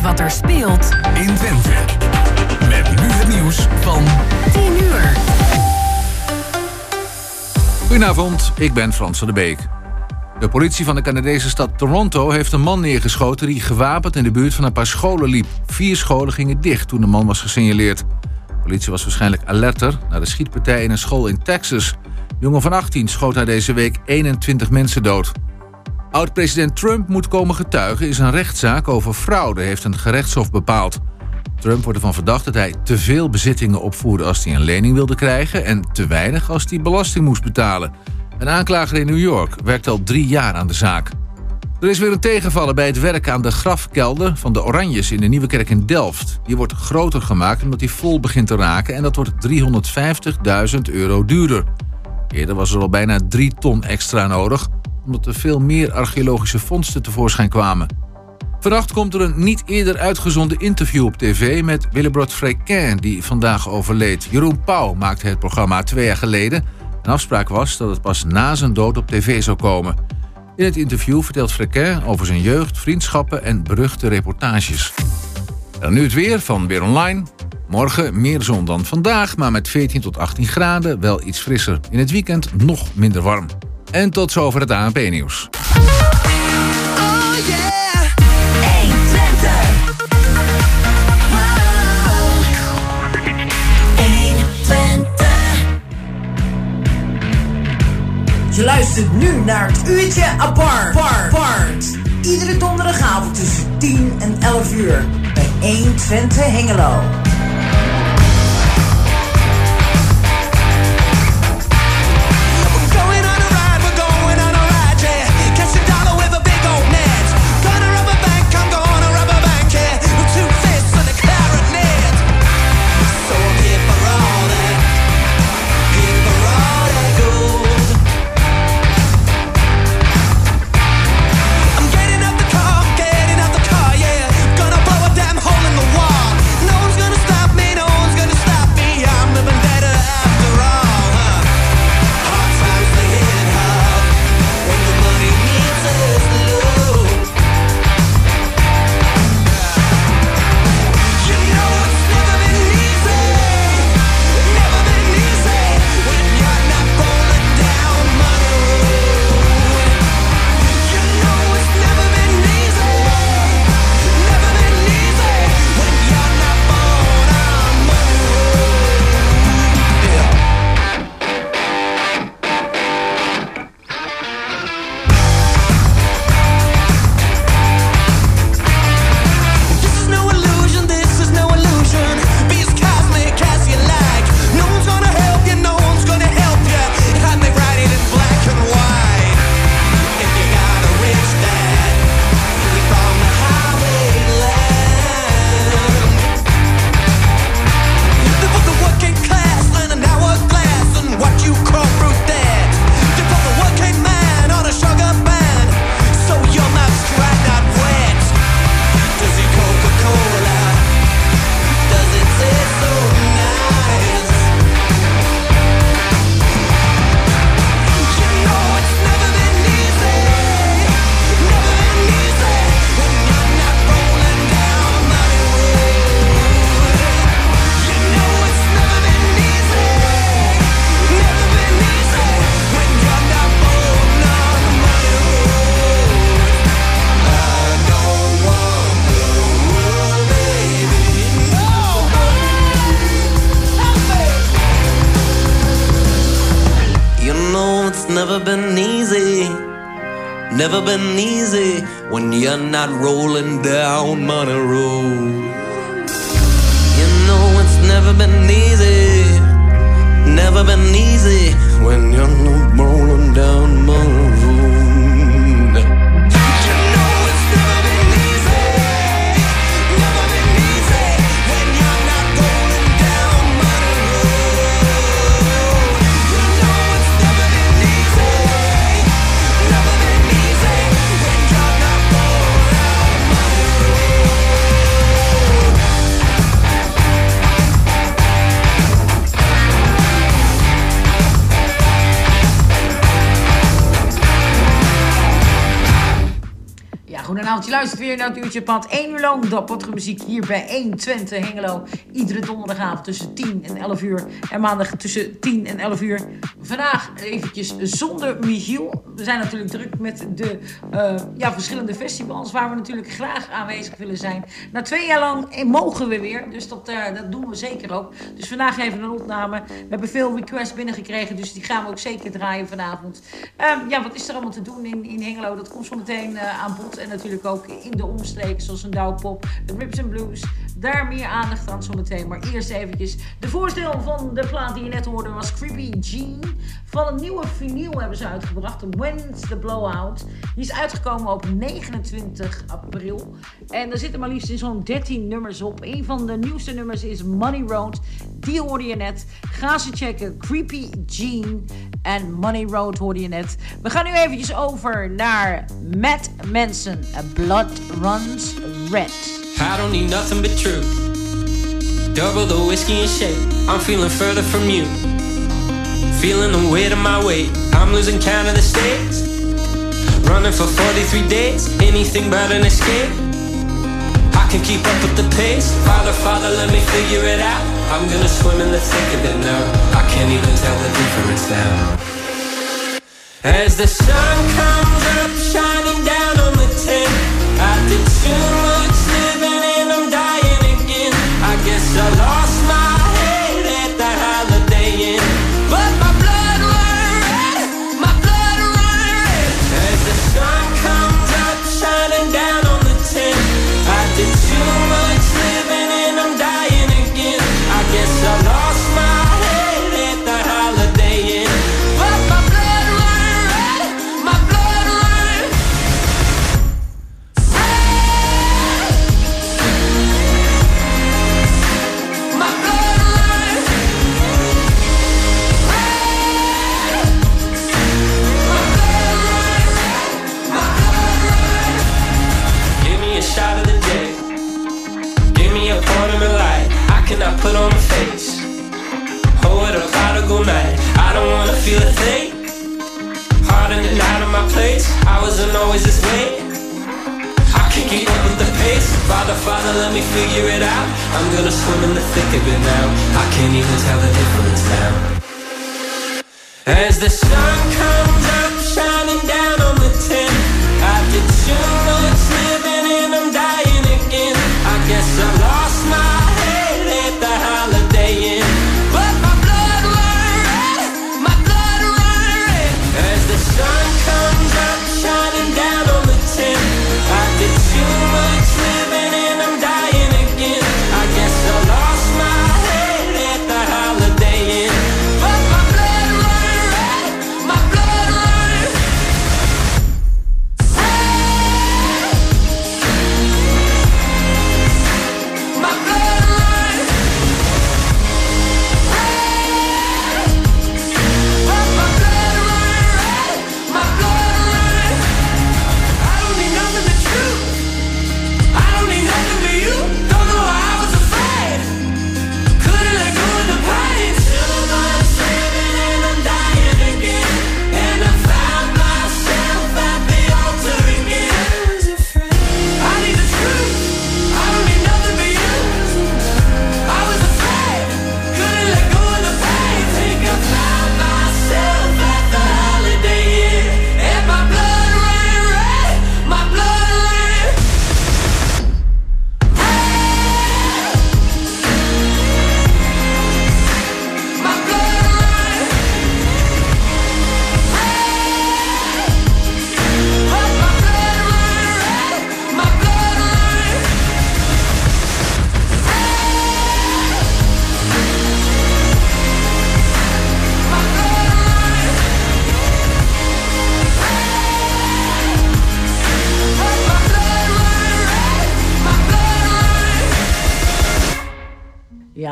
weet wat er speelt in Twente. Met nu het nieuws van 10 uur. Goedenavond, ik ben Frans van de Beek. De politie van de Canadese stad Toronto heeft een man neergeschoten die gewapend in de buurt van een paar scholen liep. Vier scholen gingen dicht toen de man was gesignaleerd. De politie was waarschijnlijk alerter na de schietpartij in een school in Texas. De jongen van 18 schoot hij deze week 21 mensen dood. Oud-president Trump moet komen getuigen is een rechtszaak over fraude, heeft een gerechtshof bepaald. Trump wordt ervan verdacht dat hij te veel bezittingen opvoerde als hij een lening wilde krijgen en te weinig als hij belasting moest betalen. Een aanklager in New York werkt al drie jaar aan de zaak. Er is weer een tegenvaller bij het werk aan de grafkelder van de Oranjes in de Nieuwe Kerk in Delft. Die wordt groter gemaakt omdat die vol begint te raken en dat wordt 350.000 euro duurder. Eerder was er al bijna 3 ton extra nodig, omdat er veel meer archeologische vondsten tevoorschijn kwamen. Vannacht komt er een niet eerder uitgezonden interview op tv met Willebrod Fréquin, die vandaag overleed. Jeroen Pauw maakte het programma twee jaar geleden. Een afspraak was dat het pas na zijn dood op tv zou komen. In het interview vertelt Fréquin over zijn jeugd, vriendschappen en beruchte reportages. En nu het weer van Weer Online. Morgen meer zon dan vandaag, maar met 14 tot 18 graden wel iets frisser. In het weekend nog minder warm. En tot zover het ANP-nieuws. Oh yeah. 1 Twente. Wow. 1 Twente. Je luistert nu naar het uurtje apart. Apart. Iedere donderdagavond tussen 10 en 11 uur bij 1 Twente Hengelo. Je naar het uurtje pad. 1 uur lang. Dapperige muziek hier bij 1 Twente Hengelo. Iedere donderdagavond tussen 10 en 11 uur. En maandag tussen 10 en 11 uur. Vandaag eventjes zonder Michiel. We zijn natuurlijk druk met de eh, ja, verschillende festivals... waar we natuurlijk graag aanwezig willen zijn. Na twee jaar lang mogen we weer. Dus dat, eh, dat doen we zeker ook. Dus vandaag even een opname. We hebben veel requests binnengekregen. Dus die gaan we ook zeker draaien vanavond. Ehm, ja, wat is er allemaal te doen in, in Hengelo? Dat komt zo meteen eh, aan bod. En natuurlijk ook in de omstreken, zoals een Douwpop, de Rips Blues. Daar meer aandacht aan zometeen. Maar eerst eventjes de voorstel van de plaat die je net hoorde was Creepy Jean. Van een nieuwe vinyl hebben ze uitgebracht, When's the Blowout. Die is uitgekomen op 29 april. En er zitten maar liefst zo'n 13 nummers op. Een van de nieuwste nummers is Money Road. Die hoorde je net. Ga ze checken. Creepy Jean en Money Road hoorde je net. We gaan nu eventjes over naar Matt Manson. Blood Runs Red. I don't need nothing but truth. Double the whiskey and shake. I'm feeling further from you. Feeling the weight of my weight. I'm losing count of the states. Running for 43 days. Anything but an escape. Can keep up with the pace. Father, Father, let me figure it out. I'm gonna swim in the thick of it now. I can't even tell the difference now. As the sun comes up, shining down on the tent, I did too much living and I'm dying again. I guess I lost Father, Father, let me figure it out. I'm gonna swim in the thick of it now. I can't even tell the difference now. As the sun comes up, shining down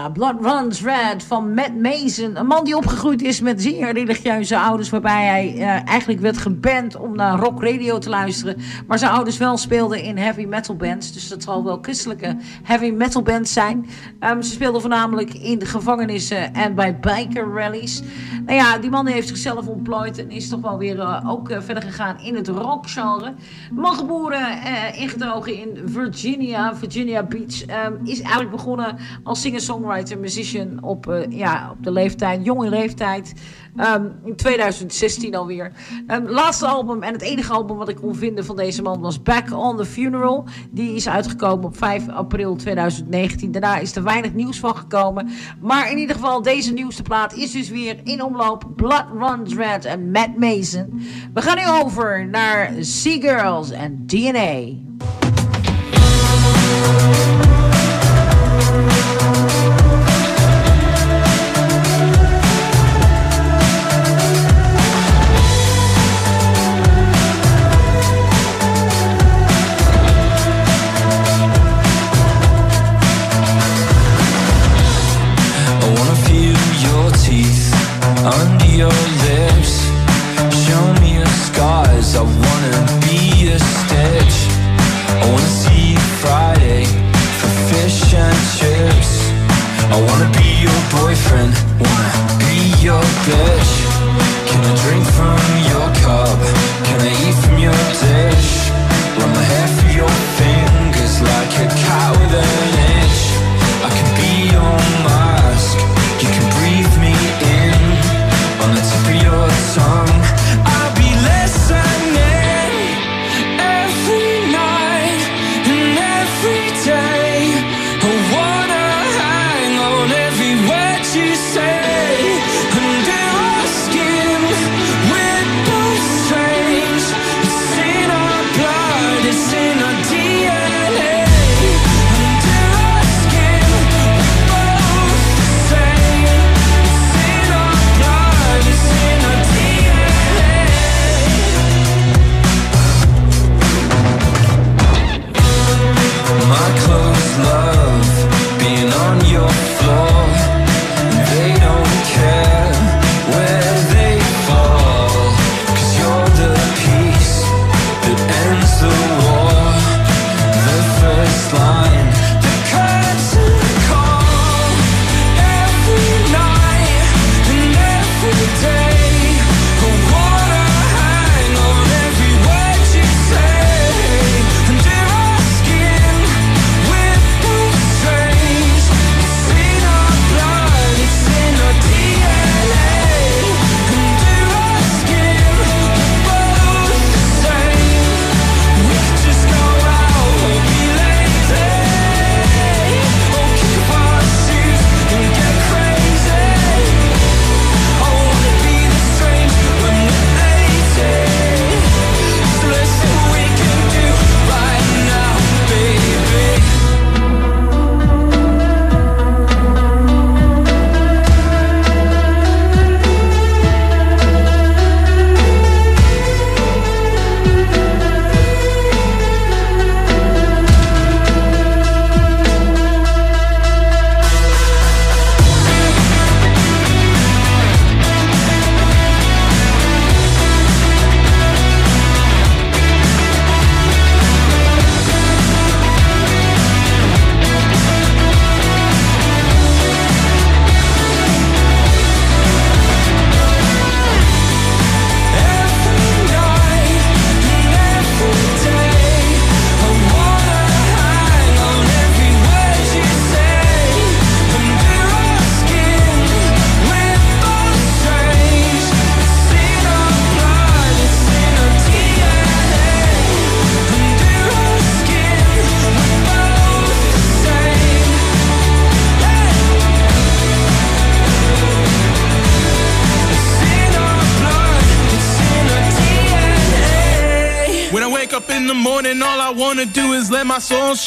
Blood Runs Red van Matt Mason. Een man die opgegroeid is met zeer religieuze ouders. Waarbij hij eh, eigenlijk werd geband om naar rock radio te luisteren. Maar zijn ouders wel speelden in heavy metal bands. Dus dat zal wel christelijke heavy metal bands zijn. Ehm, ze speelden voornamelijk in de gevangenissen en bij biker rallies. Nou ja, die man heeft zichzelf ontplooid en is toch wel weer eh, ook eh, verder gegaan in het rockgenre. Man geboren, ingetogen in Virginia, Virginia Beach. ehm, is eigenlijk begonnen als singer-songwriter, musician op, eh, ja, op de leeftijd, jonge leeftijd. Ehm, in 2016 alweer. Ehm, laatste album en het enige album wat ik kon vinden van deze man was Back on the Funeral. Die is uitgekomen op 5 april 2019. Daarna is er weinig nieuws van gekomen. Maar in ieder geval, deze nieuwste plaat is dus weer in omloop. Blood Runs Red en Matt Mason. We gaan nu over naar Sea Girls en DNA.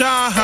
Shine.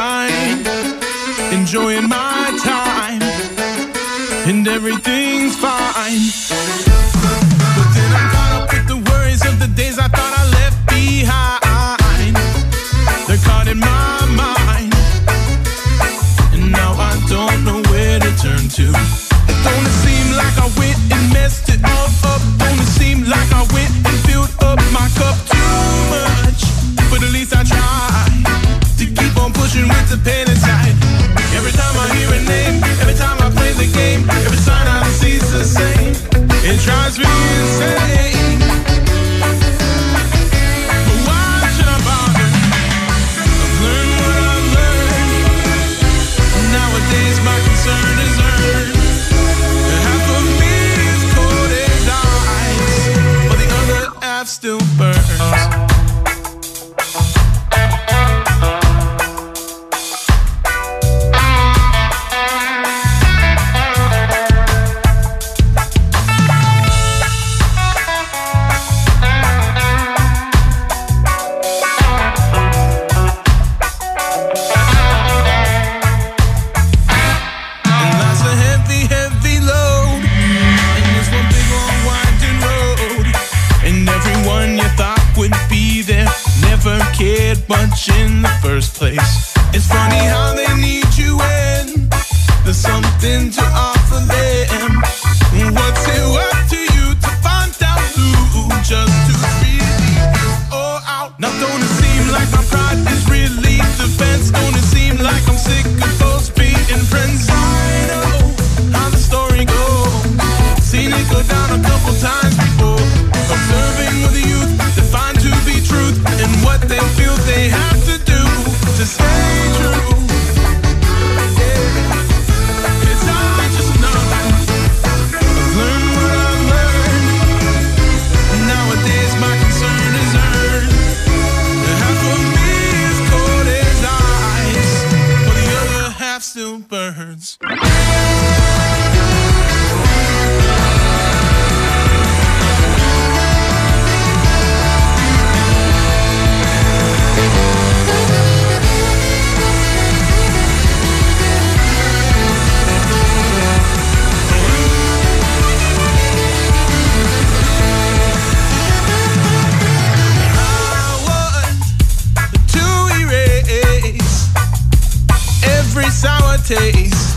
Taste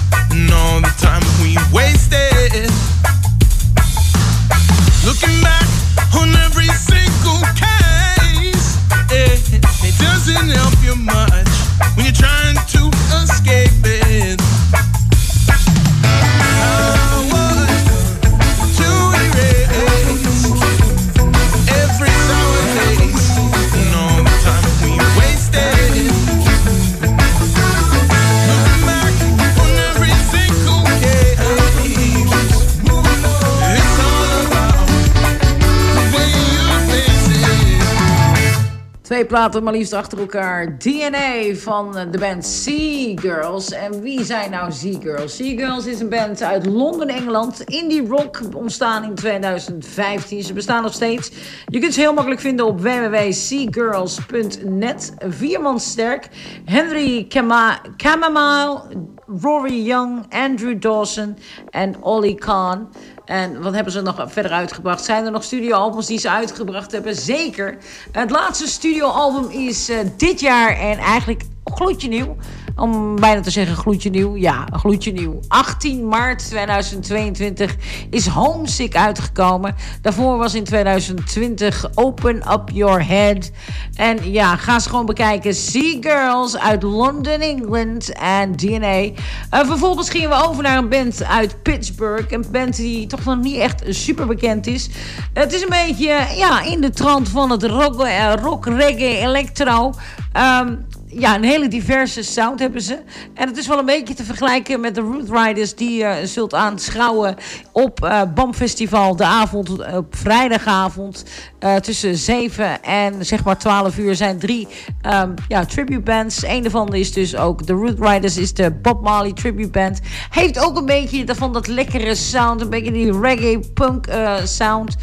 platen maar liefst achter elkaar. DNA van de band Sea Girls. En wie zijn nou Sea Girls? Sea Girls is een band uit Londen, Engeland. Indie rock, ontstaan in 2015. Ze bestaan nog steeds. Je kunt ze heel makkelijk vinden op www.seagirls.net. Vier man sterk. Henry Kama Kamamile, Rory Young, Andrew Dawson en Ollie Khan. En wat hebben ze nog verder uitgebracht? Zijn er nog studioalbums die ze uitgebracht hebben? Zeker. Het laatste studioalbum is eh, dit jaar en eigenlijk gloedje nieuw. Om bijna te zeggen gloedje nieuw. Ja, gloedje nieuw. 18 maart 2022 is Homesick uitgekomen. Daarvoor was in 2020 Open Up Your Head. En ja, ga ze gewoon bekijken. Sea Girls uit London, England en DNA. Eh, vervolgens gingen we over naar een band uit Pittsburgh. Een band die toch nog niet echt super bekend is. Het is een beetje ja, in de trant van het rock, eh, rock reggae, electro. Ehm, ja, een hele diverse sound hebben ze. En het is wel een beetje te vergelijken met de Root Riders... die je zult aanschouwen op eh BAM Festival... de avond, op vrijdagavond... eh, tussen 7 en zeg maar 12 uur zijn drie ehm, ja, tribute bands. Een daarvan is dus ook de Root Riders... is de Bob Marley tribute band. Heeft ook een beetje van dat lekkere sound... een beetje die reggae punk eh, sound.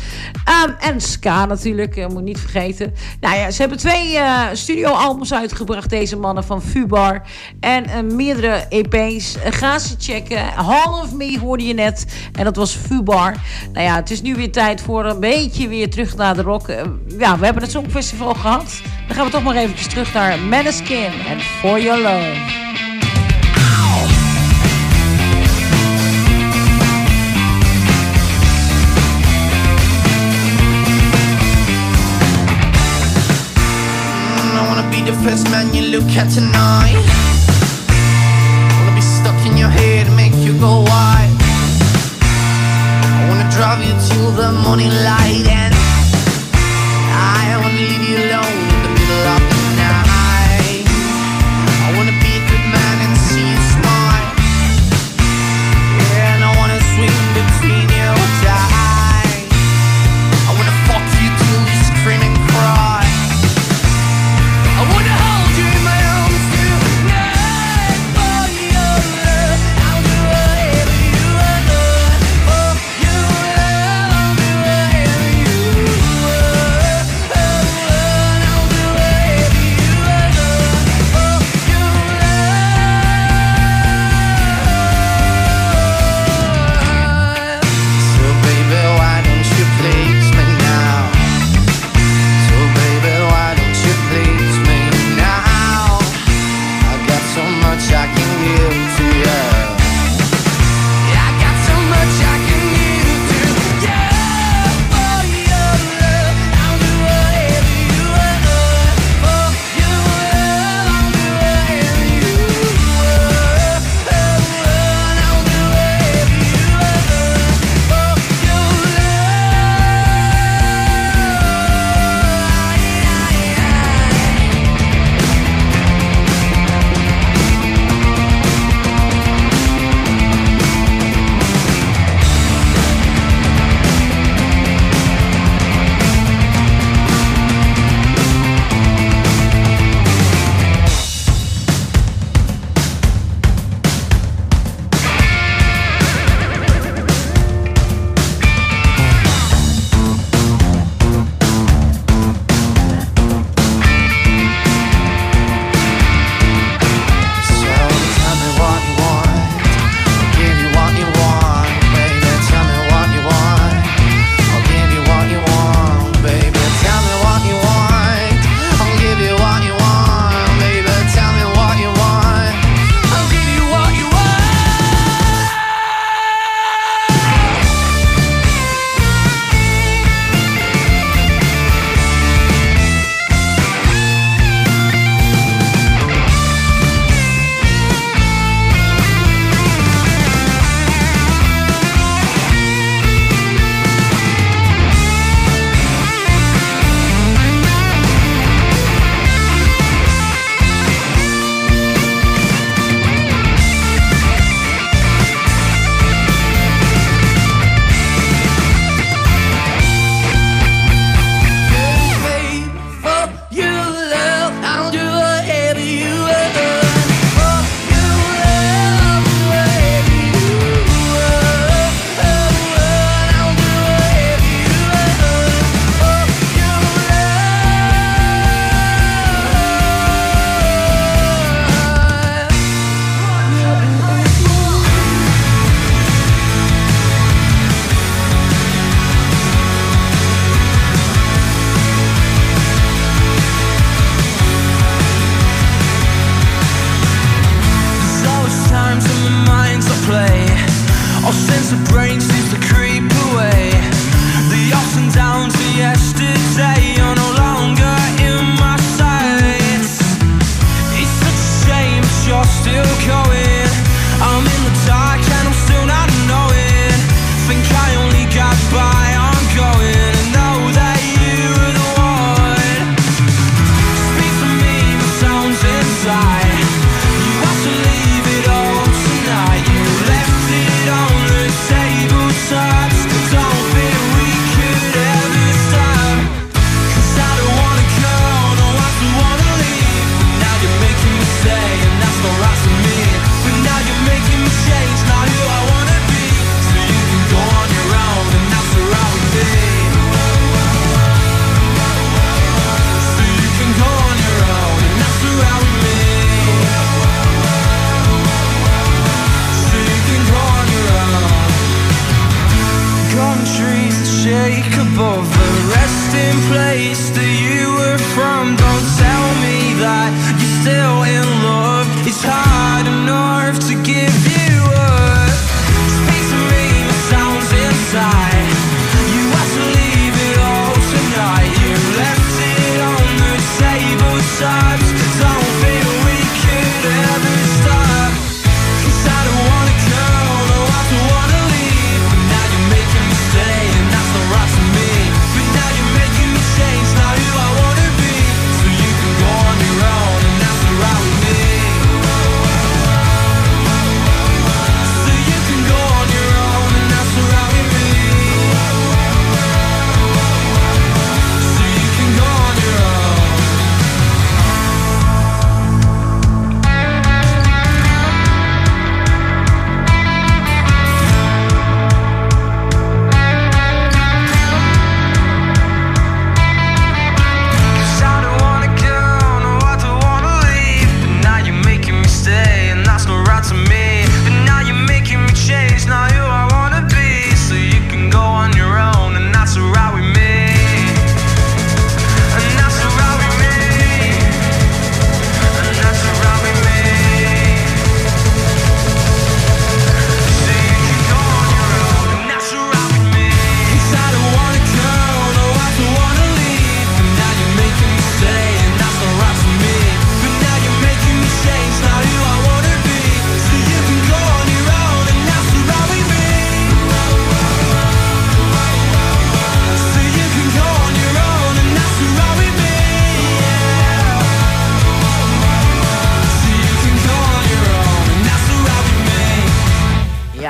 Ehm, en ska natuurlijk, eh, moet niet vergeten. Nou ja, ze hebben twee eh studioalbums uitgebracht... deze mannen van Fubar. En eh, meerdere EP's. Eh, ga ze checken. Hall of Me hoorde je net. En dat was Fubar. Nou ja, het is nu weer tijd voor een beetje weer terug naar de rock. Eh, ja, we hebben het Songfestival gehad. Dan gaan we toch maar eventjes terug naar Maneskin en For Your Love. The first man you look at tonight. Wanna be stuck in your head, and make you go wild. I wanna drive you till the morning light, and I wanna leave you alone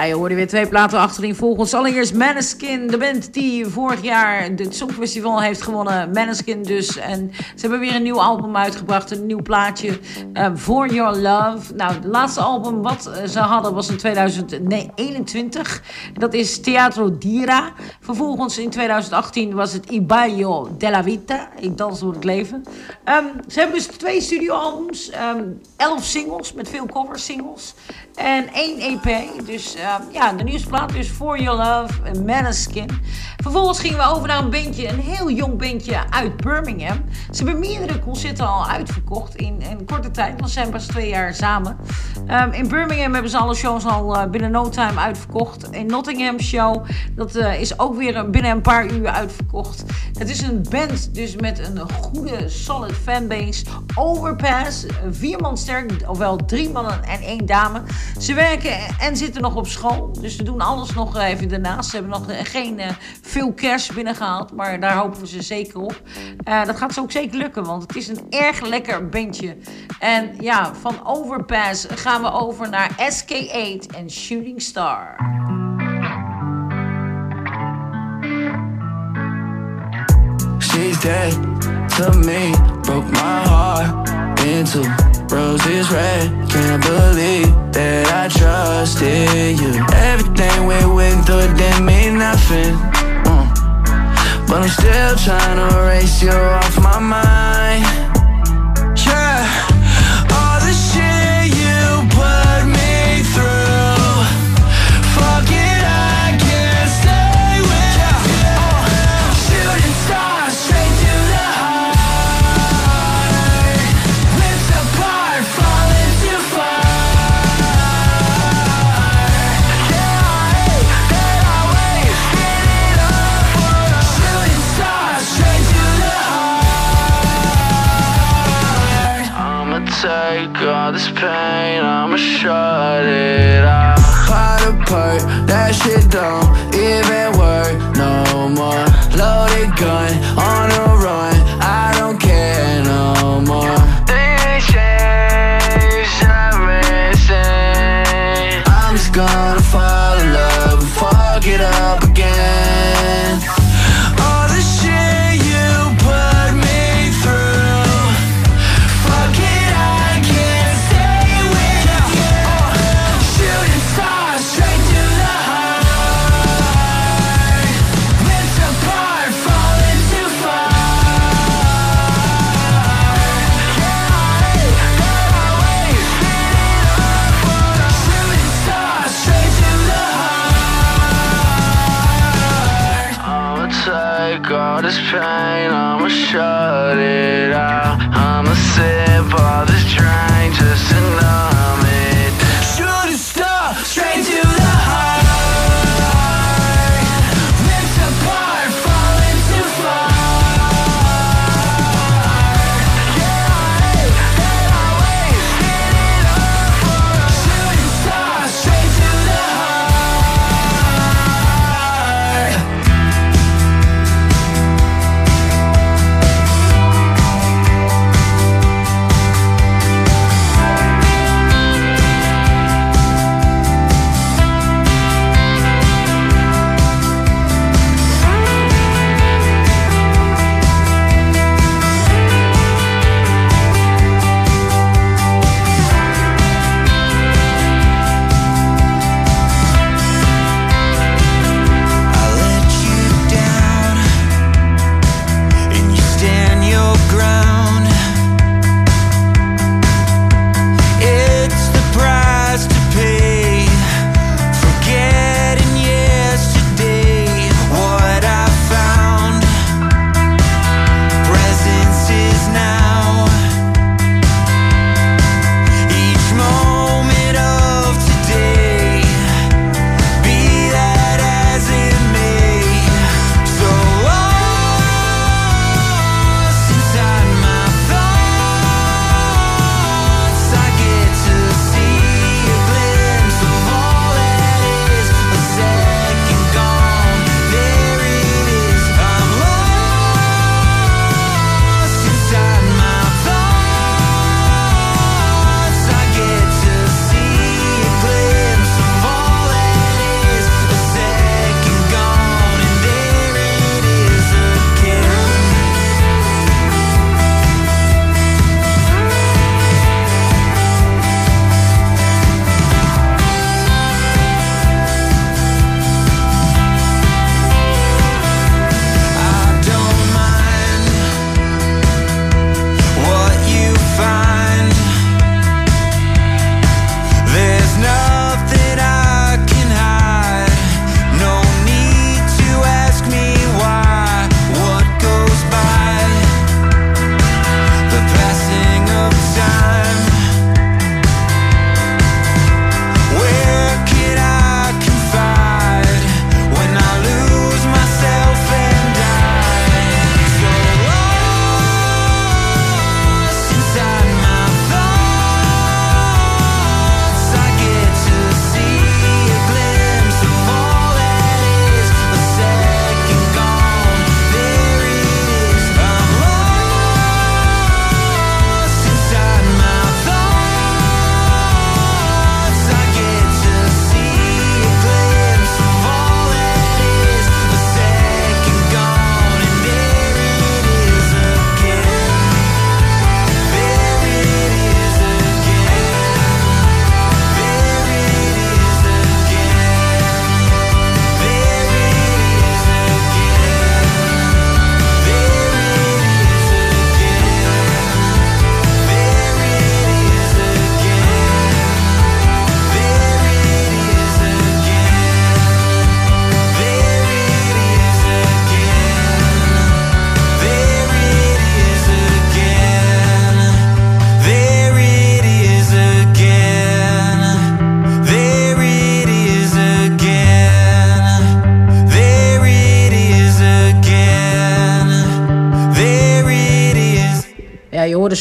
je hoorde weer twee platen achterin volgens. Allereerst Maneskin, de band die vorig jaar het Songfestival heeft gewonnen. Maneskin dus. En ze hebben weer een nieuw album uitgebracht. Een nieuw plaatje. eh, For Your Love. Nou, het laatste album wat eh, ze hadden was in 2021. Dat is Teatro Dira. Vervolgens in 2018 was het Ibayo della Vita. Ik dans door het leven. Ehm, ze hebben dus twee studioalbums. ehm elf singles met veel cover singles. En één EP. Dus ehm, ja, de nieuwste plaat dus For Your Love, Maneskin. Vervolgens gingen we over naar een bandje, een heel jong bandje uit Birmingham. Ze hebben meerdere concerten al uitverkocht in korte tijd, want ze zijn pas twee jaar samen. Ehm, in Birmingham hebben ze alle shows al eh, binnen no time uitverkocht. In Nottingham show, dat eh, is ook weer binnen een paar uur uitverkocht. Het is een band dus met een goede, solid fanbase. Overpass, vier man sterk, ofwel drie mannen en één dame. Ze werken en zitten nog op school, dus ze doen alles nog even daarnaast. Ze hebben nog eh, geen eh, veel cash binnengehaald, maar daar hopen we ze zeker op. Eh, dat gaat ze ook zeker lukken, want het is een erg lekker bandje. En ja, van Overpass gaan we over naar SK8 en Shooting Star. She's dead to me, broke my heart into roses red. Can't believe that I trusted you. Everything we went through didn't mean nothing. mm. But I'm still trying to erase you off my mind.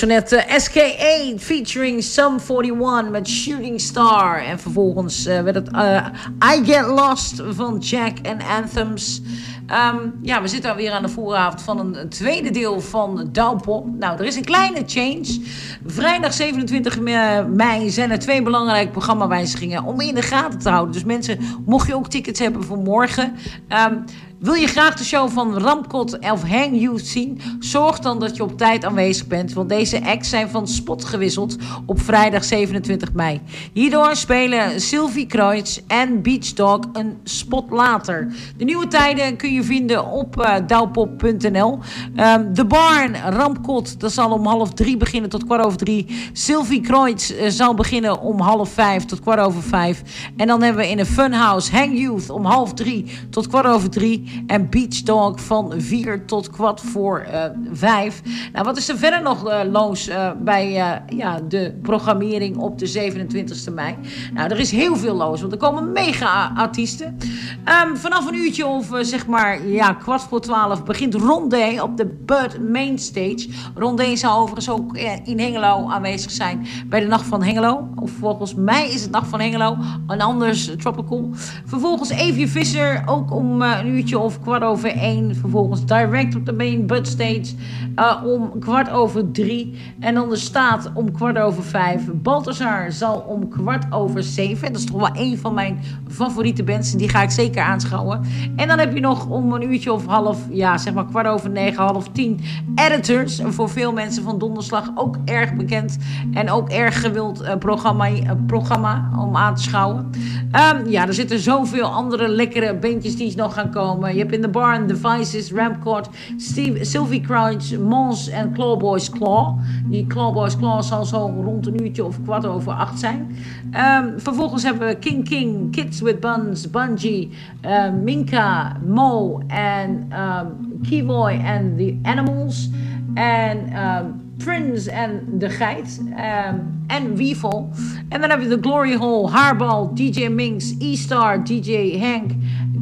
Net eh, SK8 featuring Sum 41 met Shooting Star. En vervolgens eh, werd het eh, I Get Lost van Jack and Anthems. Ehm, ja, we zitten alweer aan de vooravond van een, tweede deel van Douwpop. Nou, er is een kleine change. Vrijdag 27 me- mei zijn er twee belangrijke programmawijzigingen om in de gaten te houden. Dus mensen, mocht je ook tickets hebben voor morgen... ehm, wil je graag de show van Ramkot of Hang Youth zien? Zorg dan dat je op tijd aanwezig bent, want deze acts zijn van spot gewisseld op vrijdag 27 mei. Hierdoor spelen Sylvie Kreutz en Beach Dog een spot later. De nieuwe tijden kun je vinden op eh douwpop.nl. Ehm, de Barn, Ramkot, dat zal om half drie beginnen tot kwart over drie. Sylvie Kreutz eh, zal beginnen om half vijf tot kwart over vijf. En dan hebben we in een funhouse Hang Youth om half drie tot kwart over drie. En Beach Dog van vier tot kwart voor eh, vijf. Nou, wat is er verder nog eh, loos eh, bij eh, ja, de programmering op de 27e mei? Nou, er is heel veel loos, want er komen mega artiesten. Ehm, vanaf een uurtje of eh, zeg maar ja, kwart voor twaalf begint Rondé op de Bud Mainstage. Rondé zal overigens ook eh, in Hengelo aanwezig zijn bij de Nacht van Hengelo. Of volgens mij is het Nacht van Hengelo, en anders eh, Tropical. Vervolgens Evie Visser, ook om eh, een uurtje of kwart over één. Vervolgens direct op de Main Bud Stage eh, om kwart over drie. En dan de staat om kwart over vijf. Balthazar zal om kwart over zeven. Dat is toch wel een van mijn favoriete bands. Die ga ik zeker aanschouwen. En dan heb je nog om een uurtje of half, ja, zeg maar kwart over negen, half tien. Editors. Voor veel mensen van Donderslag ook erg bekend. En ook erg gewild eh, programma, eh, programma om aan te schouwen. Ehm, ja, er zitten zoveel andere lekkere bandjes die nog gaan komen. Je hebt in de Barn, Devices, Ramcord, Steve, Sylvie Crouch, Mons en Clawboys Claw. Die Clawboys Claw zal zo rond een uurtje of kwart over acht zijn. Ehm, vervolgens hebben we King King, Kids with Buns, Bungie, eh, Minka, Mo en ehm Keyboy en The Animals. En ehm, Prince en De Geit. ehm, en Weevil. En dan hebben we de Glory Hole, Haarbal, DJ Minx, E-Star, DJ Hank,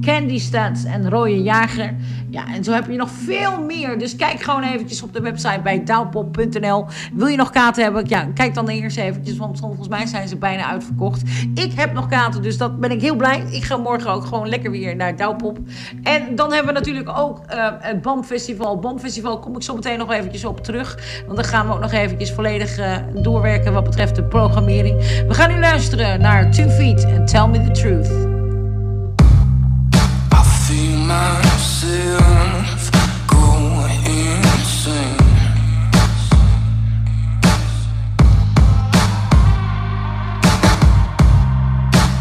Candy Stats en Rooie Jager. Ja, en zo heb je nog veel meer. Dus kijk gewoon eventjes op de website bij douwpop.nl. Wil je nog kaarten hebben? Ja, kijk dan eerst eventjes, want volgens mij zijn ze bijna uitverkocht. Ik heb nog kaarten, dus dat ben ik heel blij. Ik ga morgen ook gewoon lekker weer naar Douwpop. En dan hebben we natuurlijk ook eh, het BAM-festival. BAM-festival kom ik zo meteen nog eventjes op terug. Want dan gaan we ook nog eventjes volledig eh, doorwerken wat betreft de programmering. We gaan nu luisteren naar Two Feet en Tell Me The Truth. Go insane.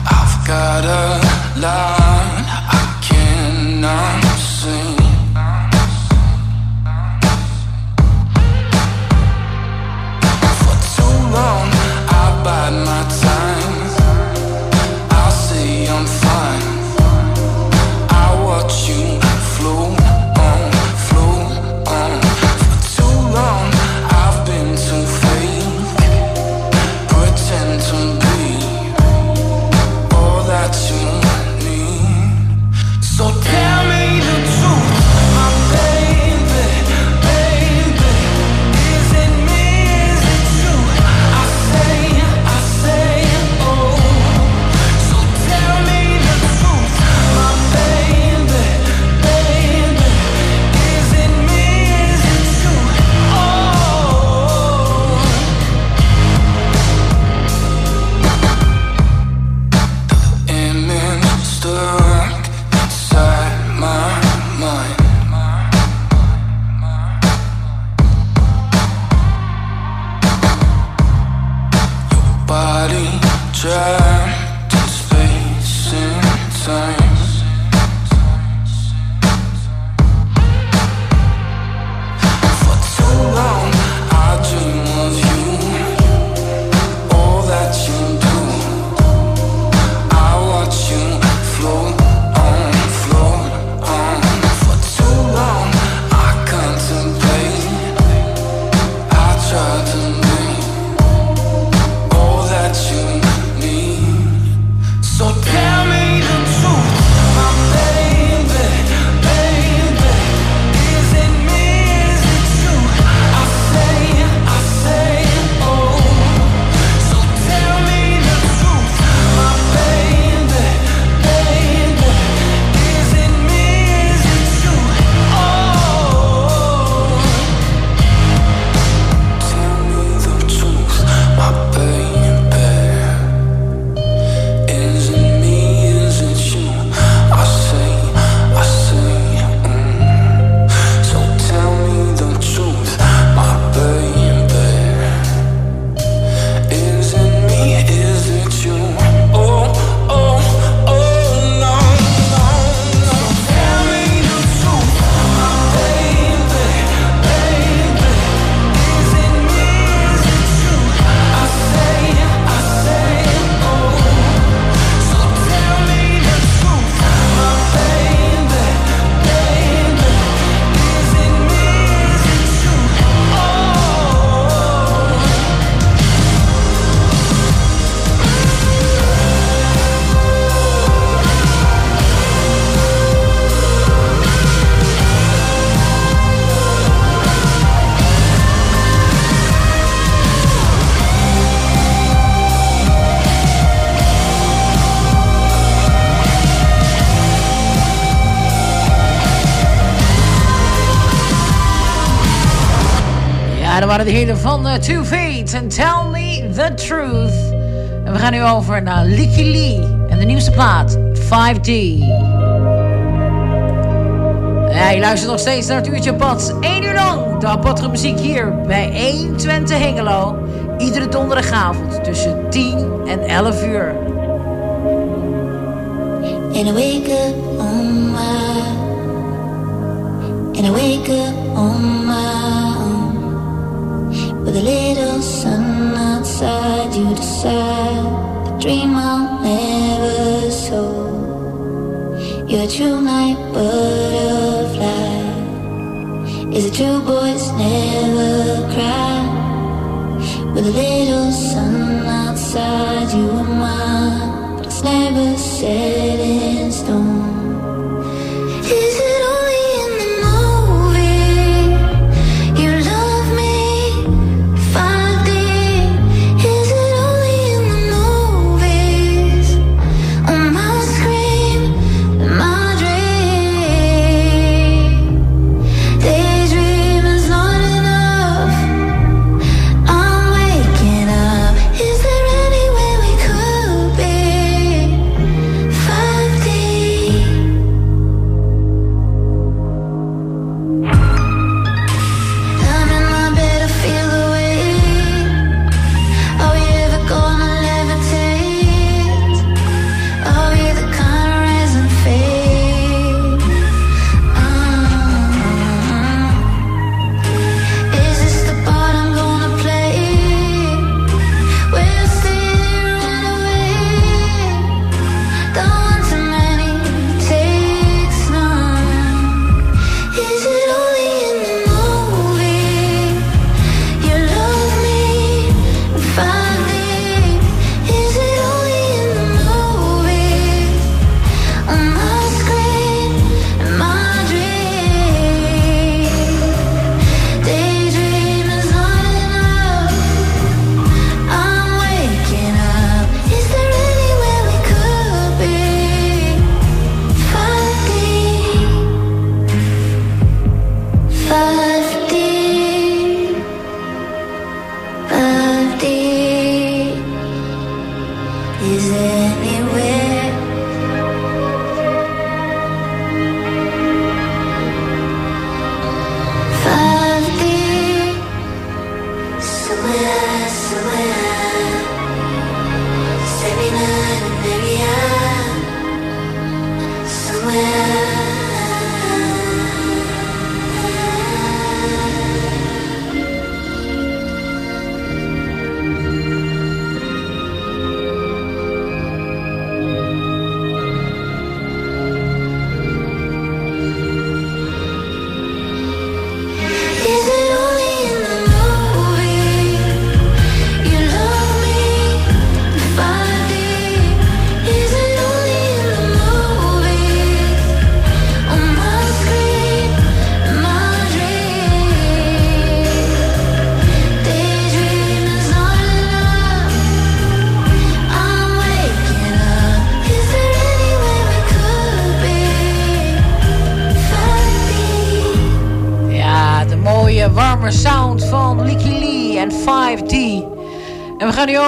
I've got a line I cannot waren de heren van uh, Two Feet en Tell Me The Truth. En we gaan nu over naar Licky Lee en de nieuwste plaat 5D. Ja, je luistert nog steeds naar het uurtje pad. 1 uur lang de aparte muziek hier bij 120 Hengelo. Iedere donderdagavond tussen 10 en 11 uur. And I wake up on my And I wake up on my With a little sun outside you decide The dream I'll never sow. You're a true night butterfly. Is it true boys? Never cry. With a little sun outside you and mine But it's never set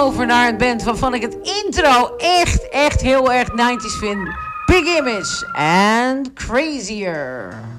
over naar een band waarvan ik het intro echt, echt heel erg 90s vind. Big Image and Crazier.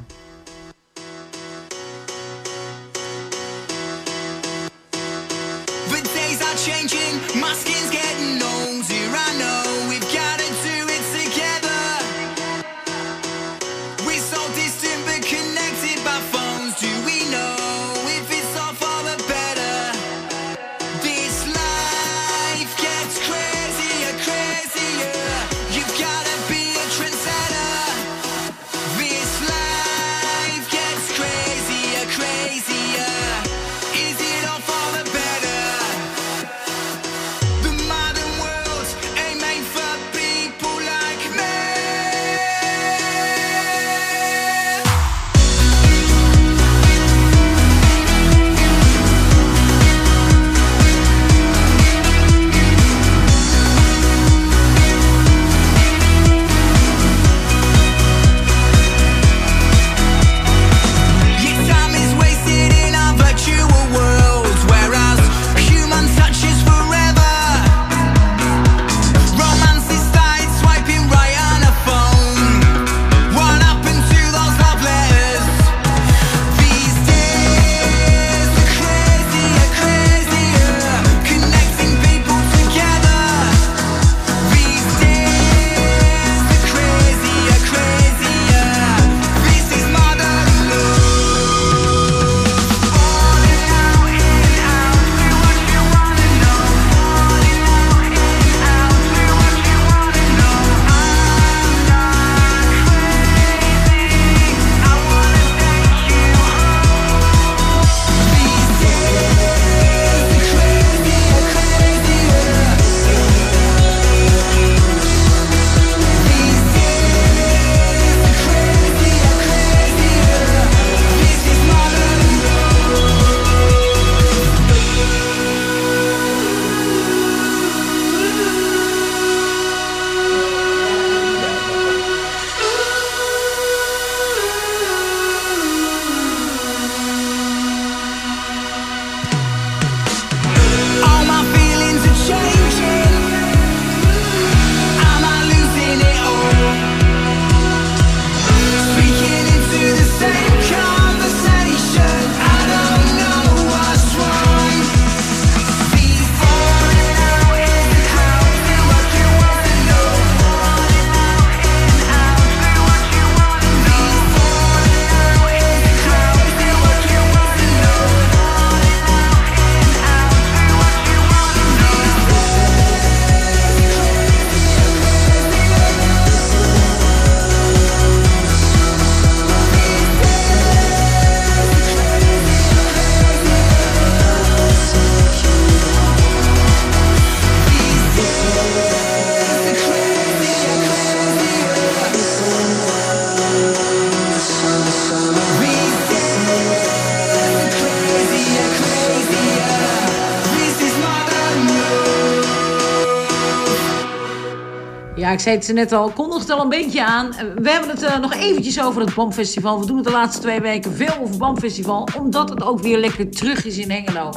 Ik zei het net al, kondigt al een beetje aan. We hebben het eh, nog eventjes over het BAM-festival. We doen het de laatste twee weken veel over BAM-festival, omdat het ook weer lekker terug is in Hengelo.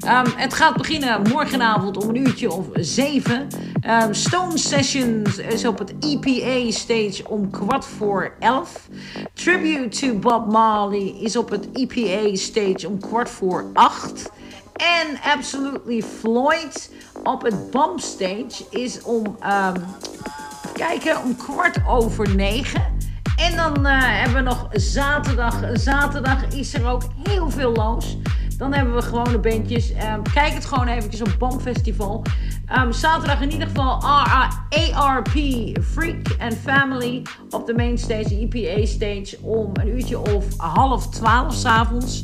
Ehm, het gaat beginnen morgenavond om een uurtje of zeven. Ehm, Stone Sessions is op het EPA stage om kwart voor elf. Tribute to Bob Marley is op het EPA stage om kwart voor acht. En Absolutely Floyd op het BAM stage is om, ehm, kijken, om kwart over negen. En dan eh, hebben we nog zaterdag. Zaterdag is er ook heel veel los. Dan hebben we gewone bandjes. Ehm, kijk het gewoon eventjes op BAM Festival. Ehm, zaterdag in ieder geval ARP, Freak and Family op de mainstage, de EPA stage, om een uurtje of half twaalf s'avonds.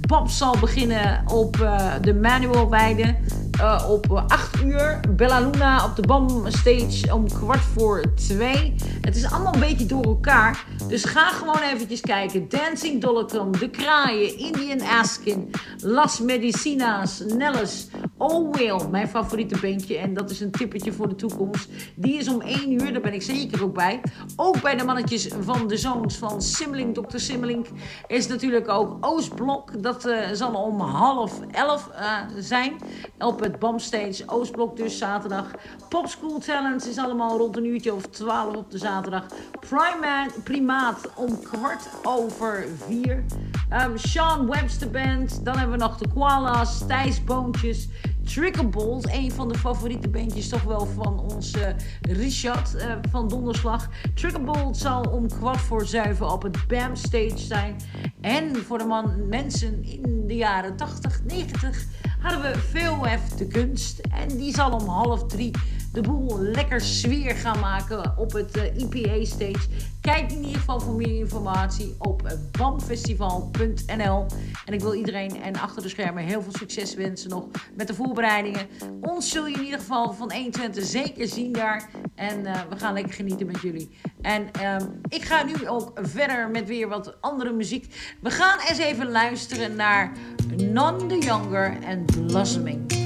Bob zal beginnen op eh, de Manual Weide eh, op 8 uur. Bella Luna op de BAM stage om kwart voor 2. Het is allemaal een beetje door elkaar. Dus ga gewoon eventjes kijken. Dancing Dolleton, De Kraaien, Indian Askin, Las Medicinas, Nelles, Oh Will, mijn favoriete bandje. En dat is een tippetje voor de toekomst. Die is om 1 uur, daar ben ik zeker ook bij. Ook bij de mannetjes van de zoons van Simmeling, Dr. Simmeling, is natuurlijk ook Oostblok. Dat eh, zal om half 11 eh, zijn. Op het Stage, Oostblok dus zaterdag. Pop School Talents is allemaal rond een uurtje of 12 op de zaterdag. Primaat, primaat om kwart over 4. Ehm, Sean Webster Band. Dan hebben we nog de Koala's, Thijs Boontjes. Triggerbolt, een van de favoriete bandjes toch wel van onze Richard eh, van Donderslag. Triggerbolt zal om kwart voor zeven op het BAM stage zijn. En voor de man, mensen in de jaren 80, 90 hadden we veel de kunst. En die zal om half drie de boel lekker sfeer gaan maken op het eh, EPA stage. Kijk in ieder geval voor meer informatie op eh, bamfestival.nl. En ik wil iedereen en achter de schermen heel veel succes wensen nog met de voorbereidingen. Ons zul je in ieder geval van 120 zeker zien daar. En eh, we gaan lekker genieten met jullie. En ehm, ik ga nu ook verder met weer wat andere muziek. We gaan eens even luisteren naar None the Younger en Blossoming.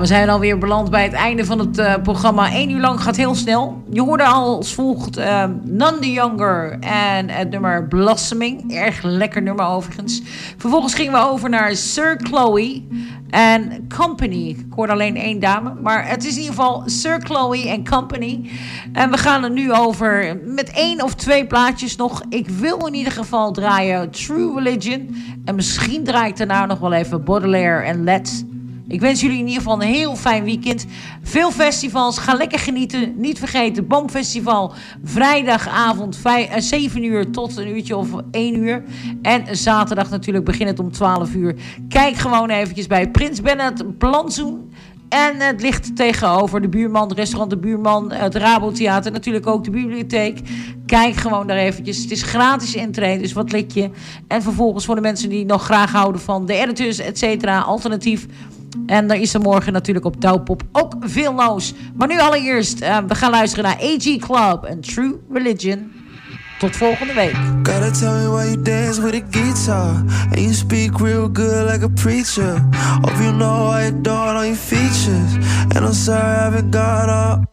We zijn alweer beland bij het einde van het eh, programma. Eén uur lang gaat heel snel. Je hoorde al als volgt uh, None Younger en het nummer Blossoming. Erg lekker nummer overigens. Vervolgens gingen we over naar Sir Chloe en Company. Ik hoorde alleen één dame, maar het is in ieder geval Sir Chloe en Company. En we gaan er nu over met één of twee plaatjes nog. Ik wil in ieder geval draaien True Religion. En misschien draai ik daarna nog wel even Baudelaire en Let's. Ik wens jullie in ieder geval een heel fijn weekend. Veel festivals. Ga lekker genieten. Niet vergeten, Boomfestival. Vrijdagavond 5, eh, 7 uur tot een uurtje of 1 uur. En zaterdag natuurlijk begint het om 12 uur. Kijk gewoon eventjes bij Prins Bernhard Plantsoen. En het ligt tegenover de buurman, het restaurant De Buurman, het Rabotheater, natuurlijk ook de bibliotheek. Kijk gewoon daar eventjes. Het is gratis intree, dus wat lik je? En vervolgens voor de mensen die nog graag houden van de editors, et cetera, alternatief. En er is er morgen natuurlijk op Douwpop ook veel loos. Maar nu allereerst, uh, we gaan luisteren naar AG Club en True Religion. Tot volgende week. Gotta tell me why you dance with a guitar And you speak real good like a preacher Hope you know I adore all your features And I'm sorry I haven't got up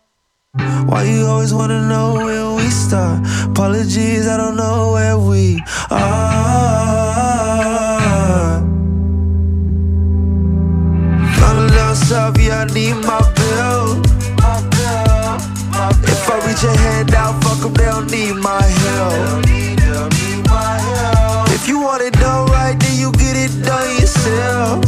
Why you always wanna know when we start Apologies, I don't know where we are South, yeah, I need my bill. If I reach a hand out, fuck them, they don't need my help. If you want it done right, then you get it done yourself.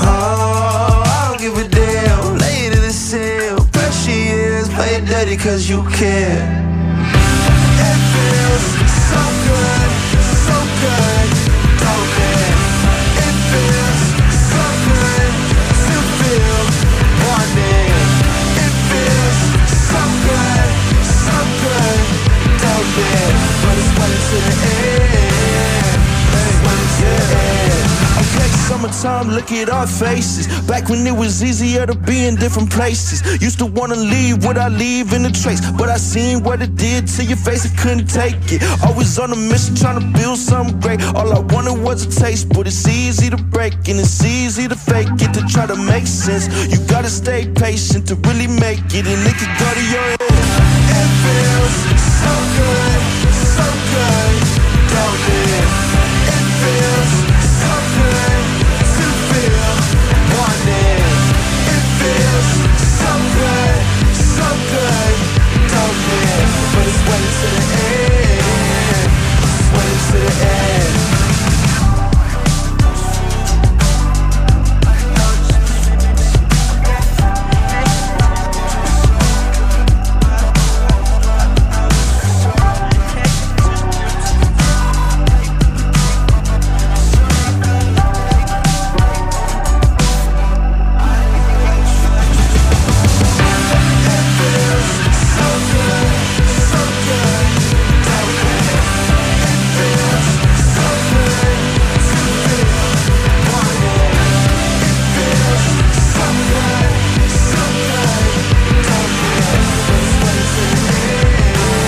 Oh, I don't give a damn. Lay it in the cell Pressure is, play dirty cause you you care. It feels summertime, look at our faces. Back when it was easier to be in different places. Used to wanna leave without leaving a trace. But I seen what it did to your face, I couldn't take it. Always on a mission trying to build something great. All I wanted was a taste, but it's easy to break and it's easy to fake it to try to make sense. You gotta stay patient to really make it, and it can go to your head. It feels